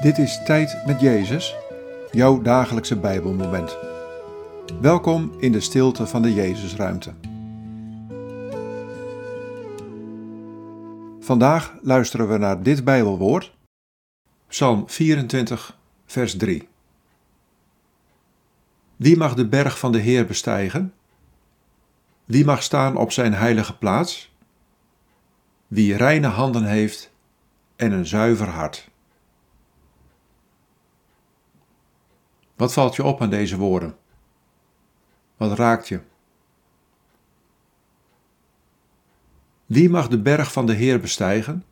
Dit is Tijd met Jezus, jouw dagelijkse Bijbelmoment. Welkom in de stilte van de Jezusruimte. Vandaag luisteren we naar dit Bijbelwoord, Psalm 24, vers 3. Wie mag de berg van de Heer bestijgen? Wie mag staan op zijn heilige plaats? Wie reine handen heeft en een zuiver hart. Wat valt je op aan deze woorden? Wat raakt je? Wie mag de berg van de Heer bestijgen?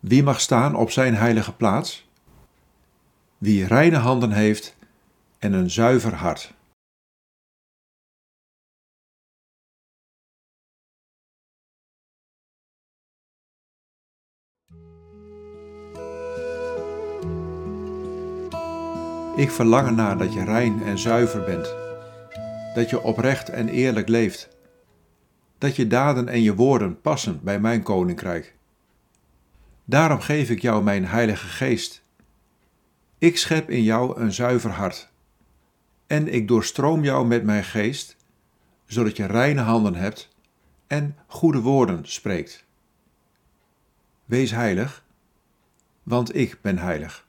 Wie mag staan op zijn heilige plaats? Wie reine handen heeft en een zuiver hart. Ik verlang ernaar dat je rein en zuiver bent, dat je oprecht en eerlijk leeft, dat je daden en je woorden passen bij mijn koninkrijk. Daarom geef ik jou mijn Heilige Geest. Ik schep in jou een zuiver hart. En ik doorstroom jou met mijn geest, zodat je reine handen hebt en goede woorden spreekt. Wees heilig, want ik ben heilig.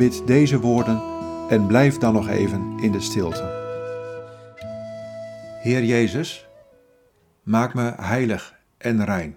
Bid deze woorden en blijf dan nog even in de stilte. Heer Jezus, maak me heilig en rein.